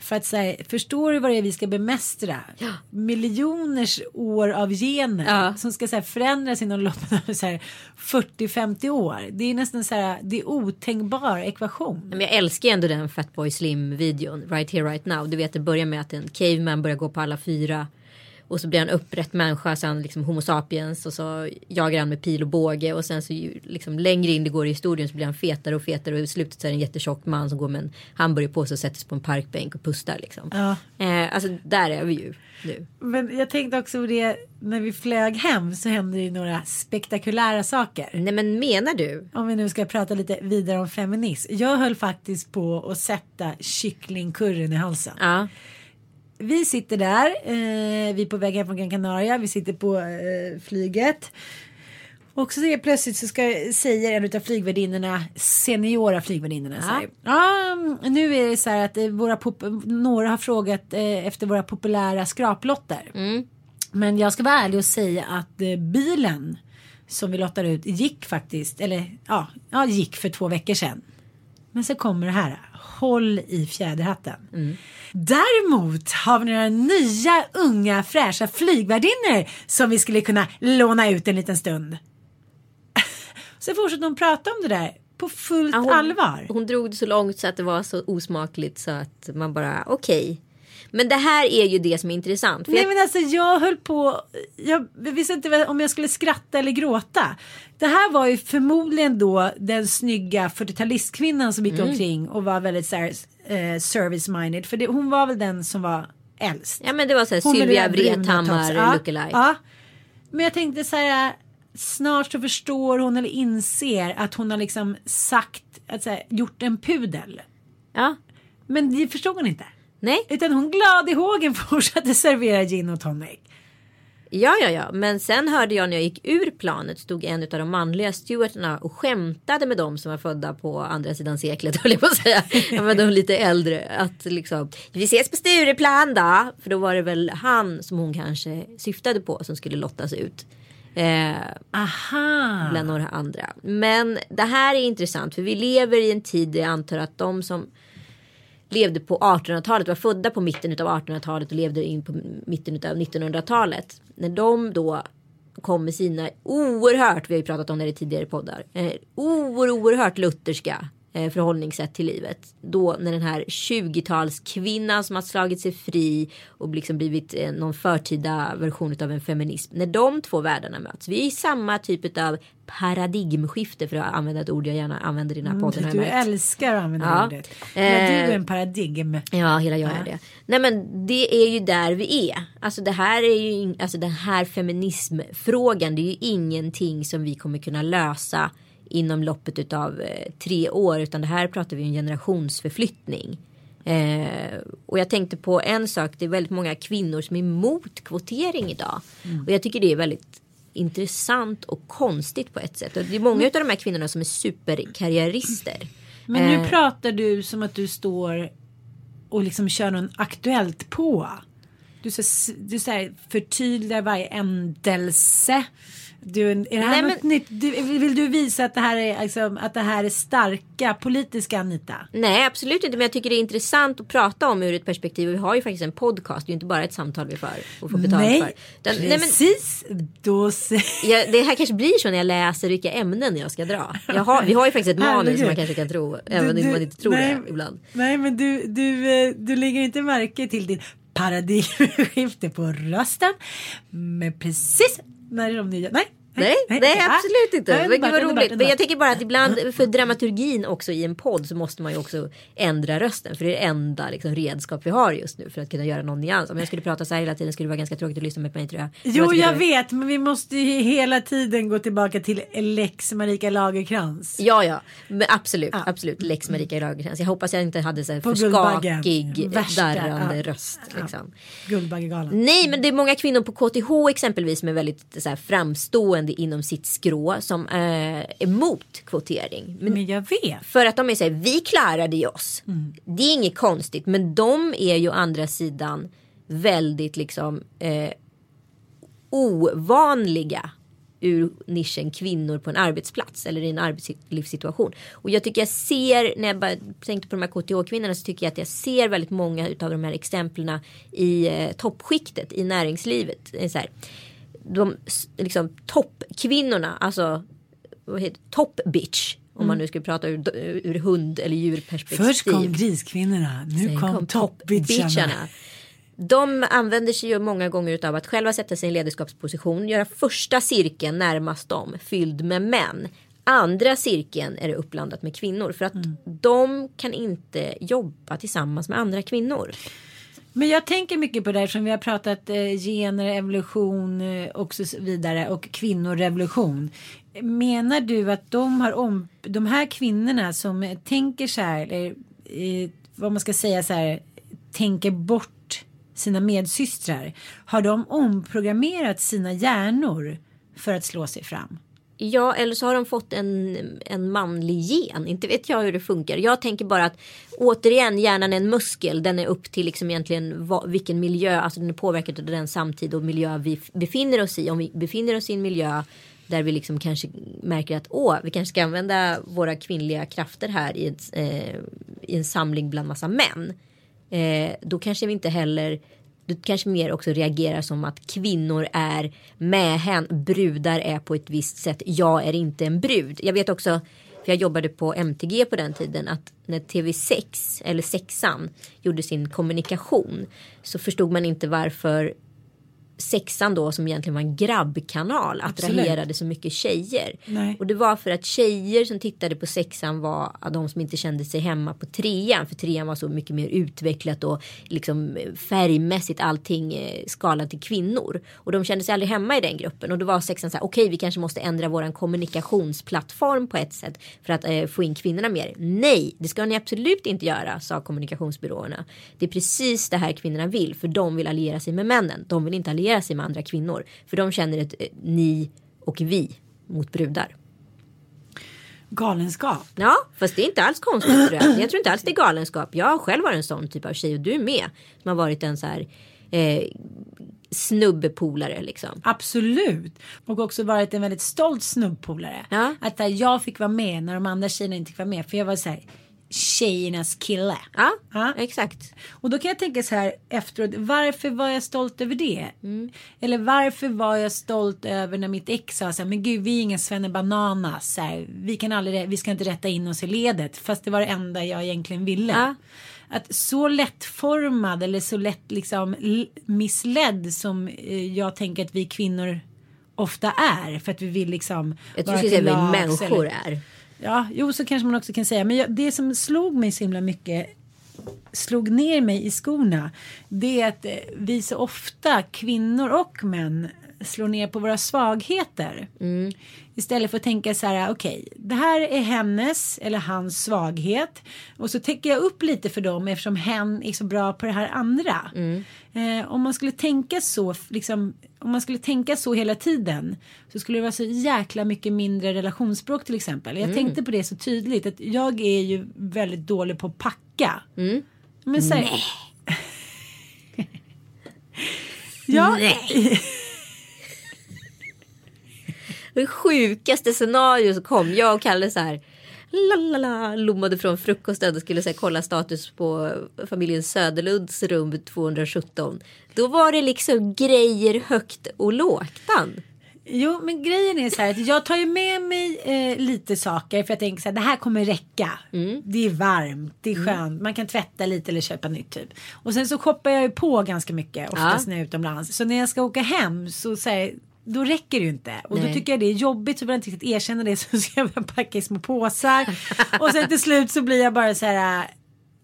För att säga, förstår du vad det är vi ska bemästra? Miljoners år av gener Ja. som ska så här, förändras inom loppet av så här 40-50 år. Det är nästan så här, det är otänkbar ekvation. Men jag älskar ändå den Fatboy Slim videon. Right here right now. Du vet det börjar med att en caveman börjar gå på alla fyra. Och så blir han upprätt människa, sen liksom homo sapiens och så jagar han med pil och båge och sen så liksom längre in det går i historien så blir han fetare och fetare och i slutet så är det en jättetjock man som går med en hamburgerpåse och sätter sig på en parkbänk och pustar liksom. Ja. Eh, alltså där är vi ju nu. Men jag tänkte också på det när vi flög hem så hände ju några spektakulära saker. Nej men menar du? Om vi nu ska prata lite vidare om feminism. Jag höll faktiskt på att sätta kycklingkurren i halsen. Ja. Vi sitter där, eh, vi är på väg hem från Gran Canaria, vi sitter på eh, flyget. Och så plötsligt så ska, säger en av flygvärdinnorna, seniora flygvärdinnorna, så här, ja nu är det så här att eh, våra några har frågat eh, efter våra populära skraplotter. Men jag ska vara ärlig och säga att eh, bilen som vi lottar ut gick faktiskt, eller ja, ja gick för två veckor sedan. Men så kommer det här. Håll i fjäderhatten. Däremot har vi några nya unga fräscha flygvärdinnor som vi skulle kunna låna ut en liten stund. så fortsätter hon prata om det där på fullt Ja, hon, allvar. Hon drog det så långt så att det var så osmakligt så att man bara okej. Men det här är ju det som är intressant. Nej jag, men alltså jag höll på, jag visste inte om jag skulle skratta eller gråta. Det här var ju förmodligen då den snygga 40-talistkvinnan som gick Mm. omkring och var väldigt så här, eh, service-minded. För det, hon var väl den som var äldst. ja men det var så här Hon Sylvia Vrethammar. Ja, lookalike. Ja. Men jag tänkte så här. Snart så förstår hon eller inser att hon har liksom sagt, att så här, gjort en pudel. Ja. Men det förstod hon inte. Nej, Utan hon glad i hågen fortsatte servera gin och tonic. ja ja ja. Men sen hörde jag när jag gick ur planet stod en av de manliga stewarderna och skämtade med dem som var födda på andra sidan seklet höll jag på att säga. ja, men de lite äldre. Att liksom, vi ses på Stureplan då. För då var det väl han som hon kanske syftade på som skulle lottas ut. Eh, Aha. bland några andra. Men det här är intressant för vi lever i en tid där jag antar att de som levde på 1800-talet, var födda på mitten av 1800-talet och levde in på mitten av 1900-talet. När de då kom med sina oerhört, vi har ju pratat om det i tidigare poddar, eh, oerhört lutherska förhållningssätt till livet. Då när den här 20-talskvinnan som har slagit sig fri och liksom blivit eh, någon förtida version av en feminism. När de två världarna möts. Vi är i samma typ av paradigmskifte för att använda ett ord jag gärna använder i den här podden. Mm, Du märkt. älskar att använda Ja. ordet. Hela du Eh, är en paradigm. Ja, hela jag är det. Nej men det är ju där vi är. Alltså det här är ju, alltså den här feminismfrågan det är ju ingenting som vi kommer kunna lösa inom loppet utav eh, tre år utan det här pratar vi om en generationsförflyttning. Eh, och jag tänkte på en sak, det är väldigt många kvinnor som är emot kvotering idag. Och jag tycker det är väldigt intressant och konstigt på ett sätt. Och det är många av de här kvinnorna som är superkarriärister. Men nu Eh. pratar du som att du står och liksom kör någon aktuellt på. Du, så, du så här, förtydligar varje ändelse. Du, är det här Nej, något nytt? Du, vill du visa att det, här är, liksom, att det här är starka politiska Anita? Nej absolut inte men jag tycker det är intressant att prata om ur ett perspektiv. Och vi har ju faktiskt en podcast, det är ju inte bara ett samtal vi för och får betalt Nej, för. Utan, nej men, precis. Då jag, det här kanske blir så när jag läser vilka ämnen jag ska dra. Jag har, vi har ju faktiskt ett manus som man kanske kan tro, även om man inte tror nej, det ibland. Nej men du, du, eh, du lägger inte märke till din paradigmskifte på rösten. Men precis när är de nya, nej. Nej, nej, okej. absolut inte. Nej, gud underbart, vad underbart, roligt. Men jag tänker bara att ibland för dramaturgin också i en podd så måste man ju också ändra rösten. För det är det enda liksom, redskap vi har just nu för att kunna göra någon nyans. Om jag skulle prata så här hela tiden skulle det vara ganska tråkigt att lyssna med mig tror jag. Jo, jag det- vet, men vi måste ju hela tiden gå tillbaka till Lex Marika Lagerkrans. Ja, ja, men absolut, absolut. Lex Marika Lagercrantz. Jag hoppas jag inte hade så här På för skakig, Värsta, darrande ja. röst. Liksom. Guldbaggegalan. Nej, men det är många kvinnor på KTH exempelvis som är väldigt så här, framstående inom sitt skrå som eh, är emot kvotering. Men Men jag vet. för att de är så här, vi klarade oss. Det är inget konstigt, men de är ju å andra sidan väldigt liksom eh, ovanliga ur nischen kvinnor på en arbetsplats eller i en arbetslivssituation. Och jag tycker jag ser, när jag bara tänkte på de här KTH-kvinnorna så tycker jag att jag ser väldigt många av de här exemplen i eh, toppskiktet i näringslivet. Så här, de liksom toppkvinnorna, alltså vad heter top bitch. Om man nu skulle prata ur, ur hund eller djurperspektiv. Först kom griskvinnorna, nu Sen kom, toppbitcharna. toppbitcharna. De använder sig ju många gånger av att själva sätta sig i en ledarskapsposition, göra första cirkeln närmast dem fylld med män. Andra cirkeln är det uppblandat med kvinnor för att Mm. de kan inte jobba tillsammans med andra kvinnor. Men jag tänker mycket på det här som vi har pratat eh, gener, evolution eh, och så vidare och kvinnorevolution. Menar du att de har om de här kvinnorna som tänker så här eller eh, vad man ska säga så här tänker bort sina medsystrar. Har de omprogrammerat sina hjärnor för att slå sig fram? Ja, eller så har de fått en, en manlig gen. Inte vet jag hur det funkar. Jag tänker bara att återigen hjärnan är en muskel. Den är upp till liksom egentligen vilken miljö, alltså den är påverkad av den samtid och miljö vi befinner oss i. Om vi befinner oss i en miljö där vi liksom kanske märker att åh, vi kanske ska använda våra kvinnliga krafter här i, ett, eh, i en samling bland massa män. Eh, då kanske vi inte heller du kanske mer också reagerar som att kvinnor är med hen, brudar är på ett visst sätt. Jag är inte en brud. Jag vet också för jag jobbade på MTG på den tiden, att när TV6 eller sexan gjorde sin kommunikation så förstod man inte varför sexan då som egentligen var en grabbkanal attraherade Absolut. så mycket tjejer. Nej. Och det var för att tjejer som tittade på sexan var de som inte kände sig hemma på trean. För trean var så mycket mer utvecklat och liksom färgmässigt allting eh, skalat till kvinnor. Och de kände sig aldrig hemma i den gruppen. Och då var sexan så här, okej vi kanske måste ändra våran kommunikationsplattform på ett sätt. För att eh, få in kvinnorna mer. Nej, det ska ni absolut inte göra, sa kommunikationsbyråerna. Det är precis det här kvinnorna vill. För de vill alliera sig med männen. De vill inte alliera sig med andra kvinnor. För de känner ett eh, ni och vi mot brudar. Galenskap. Ja, fast det är inte alls konstigt tror jag. Jag tror inte alls det är galenskap. Jag har själv varit en sån typ av tjej och du är med. Som har varit en så här eh, snubbepolare liksom. Absolut. Och också varit en väldigt stolt snubbpolare. Ja. Att där, jag fick vara med när de andra tjejerna inte fick vara med. För jag var så här tjejernas kille. Ja, Ja. exakt. Och då kan jag tänka så här efteråt. Varför var jag stolt över det? Mm. Eller varför var jag stolt över när mitt ex sa så här. Men gud vi är inga svennebananas. Så här, vi kan aldrig, vi ska inte rätta in oss i ledet. Fast det var det enda jag egentligen ville. Ja. Att så lättformad eller så lätt liksom missledd som eh, jag tänker att vi kvinnor ofta är. För att vi vill liksom. Jag tror vad lags människor eller- är. Ja, jo så kanske man också kan säga. Men jag, det som slog mig så himla mycket slog ner mig i skorna. Det är att eh, vi så ofta, kvinnor och män, slår ner på våra svagheter. Istället för att tänka så här, okej, det här är hennes eller hans svaghet. Och så täcker jag upp lite för dem eftersom hen är så bra på det här andra. Eh, om man skulle tänka så, liksom, om man skulle tänka så hela tiden så skulle det vara så jäkla mycket mindre relationsspråk till exempel. Jag tänkte på det så tydligt att jag är ju väldigt dålig på att packa. Men så här, ja, Det sjukaste scenario som kom. Jag och Kalle så här. Lalala, lommade från frukosten och skulle så här, kolla status på familjen Söderlunds rum 217. Då var det liksom grejer högt och lågt. Jo, men grejen är så här att jag tar ju med mig eh, lite saker för jag tänker så här, det här kommer räcka. Det är varmt, det är skönt, man kan tvätta lite eller köpa nytt typ. Och sen så shoppar jag ju på ganska mycket oftast Ja. när jag är utomlands. Så när jag ska åka hem så säger då räcker det ju inte. Och då Nej. tycker jag det är jobbigt så vill jag inte riktigt erkänna det så ska jag börja packa i små påsar. och sen till slut så blir jag bara så här.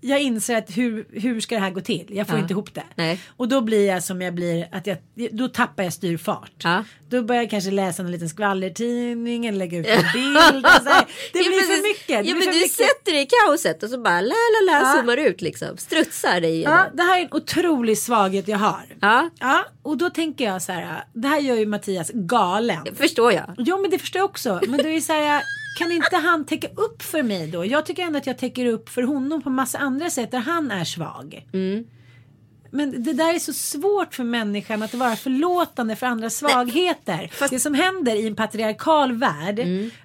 Jag inser att hur, hur ska det här gå till? Jag får Ja. inte ihop det. Nej. Och då blir jag som jag blir, att jag, då tappar jag styrfart. Ja. Då börjar jag kanske läsa en liten skvallertidning eller lägga ut en bild. Alltså, det blir för mycket. Det Ja men du mycket. sätter dig i kaoset och så bara la la la Ja. zoomar ut liksom. Strutsar dig igenom. Ja, det här är en otrolig svaghet jag har. Ja. Ja, och då tänker jag så här. Det här gör ju Mattias galen. Förstår jag. Jo men det förstår jag också. Men då är det så här. Kan inte han täcka upp för mig då? Jag tycker ändå att jag täcker upp för honom på massa andra sätt där han är svag. Men det där är så svårt för människan att vara förlåtande för andra svagheter. Det som händer i en patriarkal värld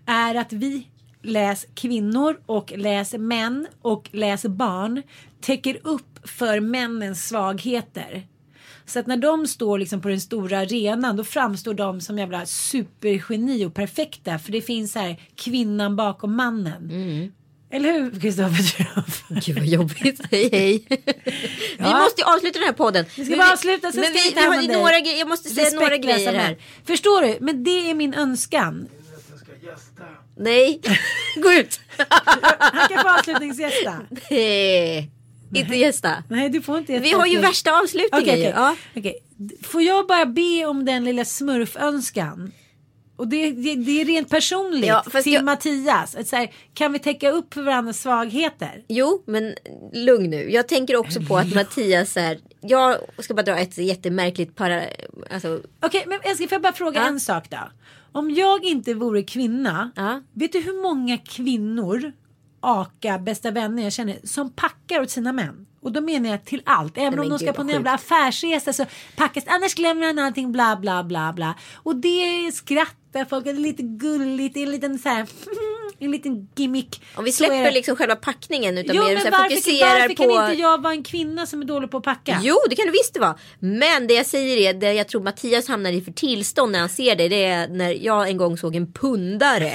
är att vi läs kvinnor och läs män och läs barn täcker upp för männens svagheter. Så att när de står liksom på den stora arenan då framstår de som jävla supergeni och perfekta. För det finns här kvinnan bakom mannen. Eller hur Kristoffer? Gud vad jobbigt. Hej hej. Vi måste ju avsluta den här podden. Vi ska bara avsluta sen Men ska vi vi, har några grejer. Jag måste säga några grejer här. Förstår du? Men det är min önskan. Nej, gå ut. Han kan få avslutningsgästa. Nej, inte gästa. Nej, du får inte gästa. Vi har ju värsta avslutningen ju. okej. Ja. Okej. Får jag bara be om den lilla smurfönskan? Och det, det, det är rent personligt Ja, till jag- Mattias. Att så här, kan vi täcka upp för varandras svagheter? Jo, men lugn nu. Jag tänker också på att Mattias är. Jag ska bara dra ett jättemärkligt para... Alltså, Okej, men jag ska får jag bara fråga Ja. en sak då. Om jag inte vore kvinna, Ja. vet du hur många kvinnor, aka, bästa vänner jag känner, som packar åt sina män? Och då menar jag till allt. Även Nej, om men de ska på en jävla affärsresa så packas annars glömmer han allting bla bla bla bla. Och det skrattar folk, det är lite gulligt, det är en liten så här, en liten gimmick. om vi är släpper det. liksom själva packningen utan Jo mer men så varför, fokuserar varför på... kan inte jag vara en kvinna som är dålig på att packa? Jo, det kan du visst vara. Men det jag säger är, det jag tror Mattias hamnar i för tillstånd när han ser det, det är när jag en gång såg en pundare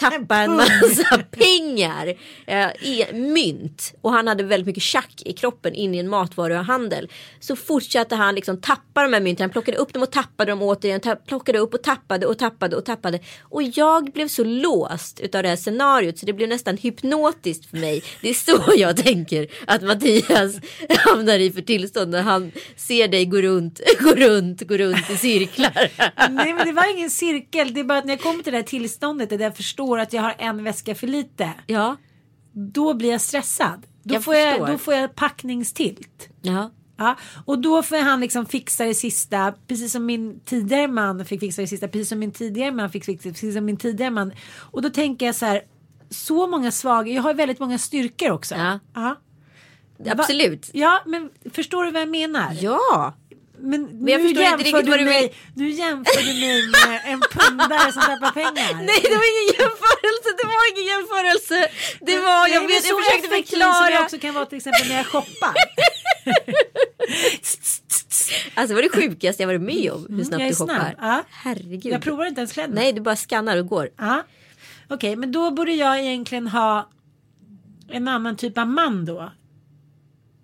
tappa en massa pengar. Eh, i mynt. Och han hade väldigt mycket tjack i kroppen in i en matvaruhandel. Så fortsatte han liksom tappa de här mynten. Han plockade upp dem och tappade dem återigen. Ta- plockade upp och tappade och tappade och tappade. Och jag blev så låst utav det här scenariot så det blev nästan hypnotiskt för mig. Det är så jag tänker att Mattias hamnar i för tillstånd när han ser dig gå runt, gå runt, gå runt i cirklar. Nej men det var ingen cirkel. Det är bara att när jag kommer till det här tillståndet där jag förstår att jag har en väska för lite. Ja, Då blir jag stressad. Då, Jag får, jag, förstår. då får jag packningstilt. ja. Ja, och då får han liksom fixa det sista, precis som min tidigare man fick fixa det sista, precis som min tidigare man fick fixa det, precis som min tidigare man. Och då tänker jag så här, så många svaga, jag har väldigt många styrkor också. Ja, Absolut. ja men förstår du vad jag menar? Ja. Men, jag nu jämför du mig. Nu jämför du mig med en pundare som tappar pengar. Nej det var ingen jämförelse, det var ingen jämförelse. Det var, jag, men vet, jag försökte effektiv som jag förklara. också kan vara till exempel när jag shoppar. Alltså det var det sjukaste jag varit med om. Hur snabbt Mm, jag är du shoppar. snabb. Ja. Herregud. Jag provar inte ens kläderna. Nej du bara skannar och går. Ja. Okej, men då borde jag egentligen ha en annan typ av man då.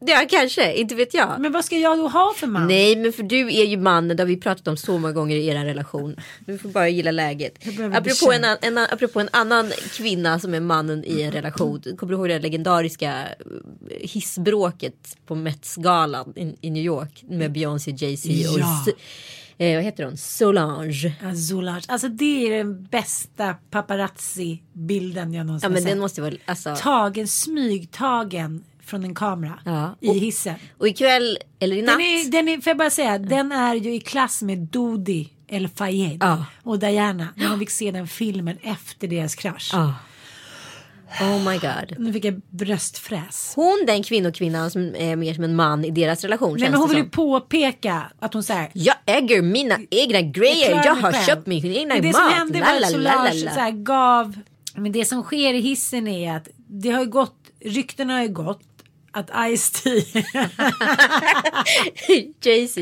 Ja kanske, inte vet jag. Men vad ska jag då ha för man? Nej men för du är ju mannen, det har vi pratat om så många gånger i er relation. Du får bara gilla läget. Apropå en, en, apropå en annan kvinna som är mannen i en relation. Kommer du ihåg det legendariska eh, hissbråket på Met-galan i, i New York med Beyoncé, Jay-Z och Ja. Eh, vad heter hon? Solange. Azulage. Alltså det är den bästa paparazzi-bilden jag någonsin Ja men har den sett. måste vara, alltså. Tagen, smygtagen från en kamera Ja. i hissen. Och ikväll, eller i natt. Den är, den är, får jag bara säga, den är ju i klass med Dodi El Fayed Ja. och Diana. När man fick se den filmen efter deras krasch. Ah. Oh my god. Nu fick jag bröstfräs. Hon den kvinnokvinnan som är mer som en man i deras relation. Nej känns men hon vill ju påpeka att hon säger Jag äger mina egna grejer. Jag mig har själv. köpt min egna Men det mat. som hände var att la, Solange la, la. så här gav. Men det som sker i hissen är att det har ju gått. Ryktena har ju gått. Att Ice-T. Jay-Z.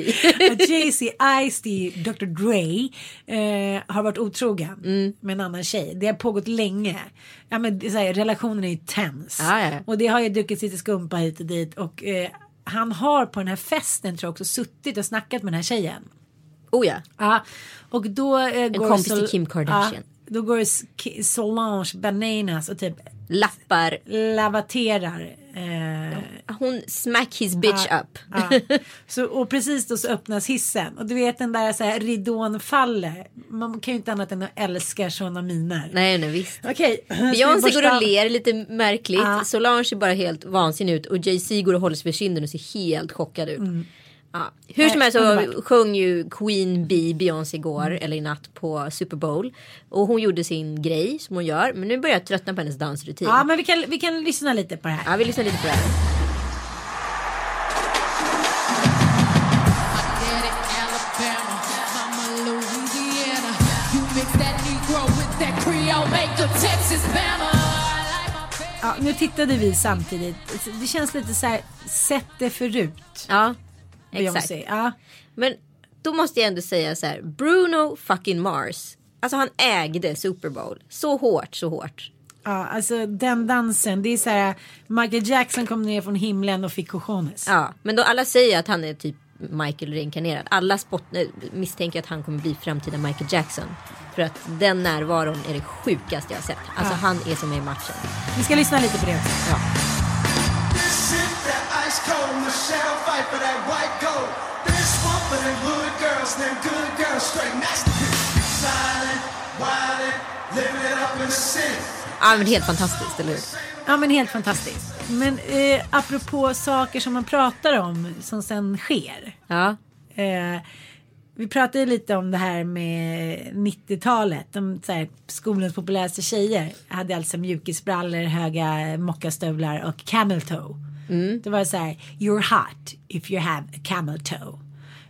att Jay-Z, Ice-T, Dr. Dre. Eh, har varit otrogen. Mm. Med en annan tjej. Det har pågått länge. Ja men så här, relationen är ju tens. Ja, ja. Och det har ju druckits lite skumpa hit och dit. Och eh, han har på den här festen tror jag också suttit och snackat med den här tjejen. Oh ja. Ja, och då eh, går kompis till Kim Kardashian. Ja, då går Solange bananas och typ Lappar. lavaterar. Eh, Hon smack his bitch ja, up. ja. Så, och precis då så öppnas hissen. Och du vet den där så här ridån faller. Man kan ju inte annat än att älska sådana miner. Nej, nej visst. Okej. vi Beyoncé går och ler lite märkligt. Ja. Solange ser bara helt vansinnig ut. Och Jay-Z går och håller sig för kinden och ser helt chockad ut. Ja. Hur som helst så sjöng ju Queen Bee Beyoncé igår eller i natt på Super Bowl. Och hon gjorde sin grej som hon gör. Men nu börjar jag tröttna på hennes dansrutin. Ja men vi kan, vi kan lyssna lite på det här. Ja, vi lyssnar lite på det här. Ja, nu tittade vi samtidigt. Det känns lite så här, sett det förut. Ja, exakt. Beyoncé. Ja. Men då måste jag ändå säga så här. Bruno fucking Mars. Alltså han ägde Super Bowl. Så hårt, så hårt. Ja, alltså den dansen. Det är så här. Michael Jackson kom ner från himlen och fick cojones. Ja, men då alla säger att han är typ Michael reinkarnerad. Alla spot, misstänker att han kommer bli framtida Michael Jackson. För att den närvaron är det sjukaste jag har sett. Alltså han är som är i matchen. Vi ska lyssna lite på det också. Ja. For them hood girls, them good girls, straight masterpiece. Silent, wildin', living it up in the city. ja, men helt fantastiskt, eller hur? Ja men helt fantastiskt. Men eh, apropå saker som man pratar om som sen sker. Ja. Eh, vi pratade lite om det här med 90-talet. De, så här, skolans populäraste tjejer hade alltså mjukisbrallor, höga mockastövlar och camel toe. Det var så här, you're hot if you have a camel toe.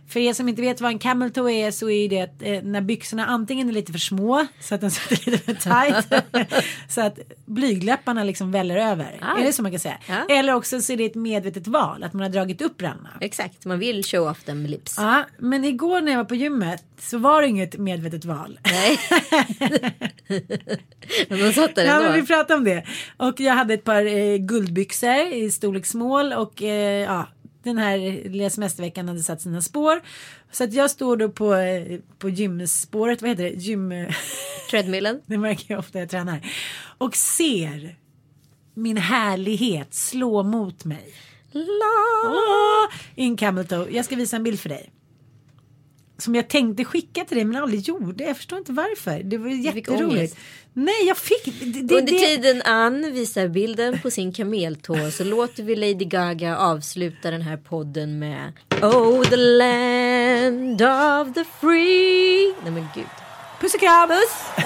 För er som inte vet vad en camel toe är så är det att eh, när byxorna antingen är lite för små så att de sitter lite för tight. så att blygläpparna liksom väller över. Ah. Är det så man kan säga? Ja. Eller också så är det ett medvetet val att man har dragit upp randarna. Exakt, man vill show off them lips. Ja, men igår när jag var på gymmet så var det inget medvetet val. Nej. men de satt där Ja, ändå. men vi pratade om det. Och jag hade ett par eh, guldbyxor i storlek small och eh, ja, den här lilla semesterveckan hade satt sina spår. Så att jag står då på, på gymspåret, vad heter det? Gym... Treadmillen. det märker jag ofta jag tränar. Och ser min härlighet slå mot mig. La! I en camel toe. Jag ska visa en bild för dig. Som jag tänkte skicka till dig men aldrig gjorde. Jag förstår inte varför. Det var jätteroligt. Nej jag fick. Det, det, Under det- tiden Ann visar bilden på sin kameltå så låter vi Lady Gaga avsluta den här podden med Oh the land of the free. Nej men gud. Puss och kram. Puss!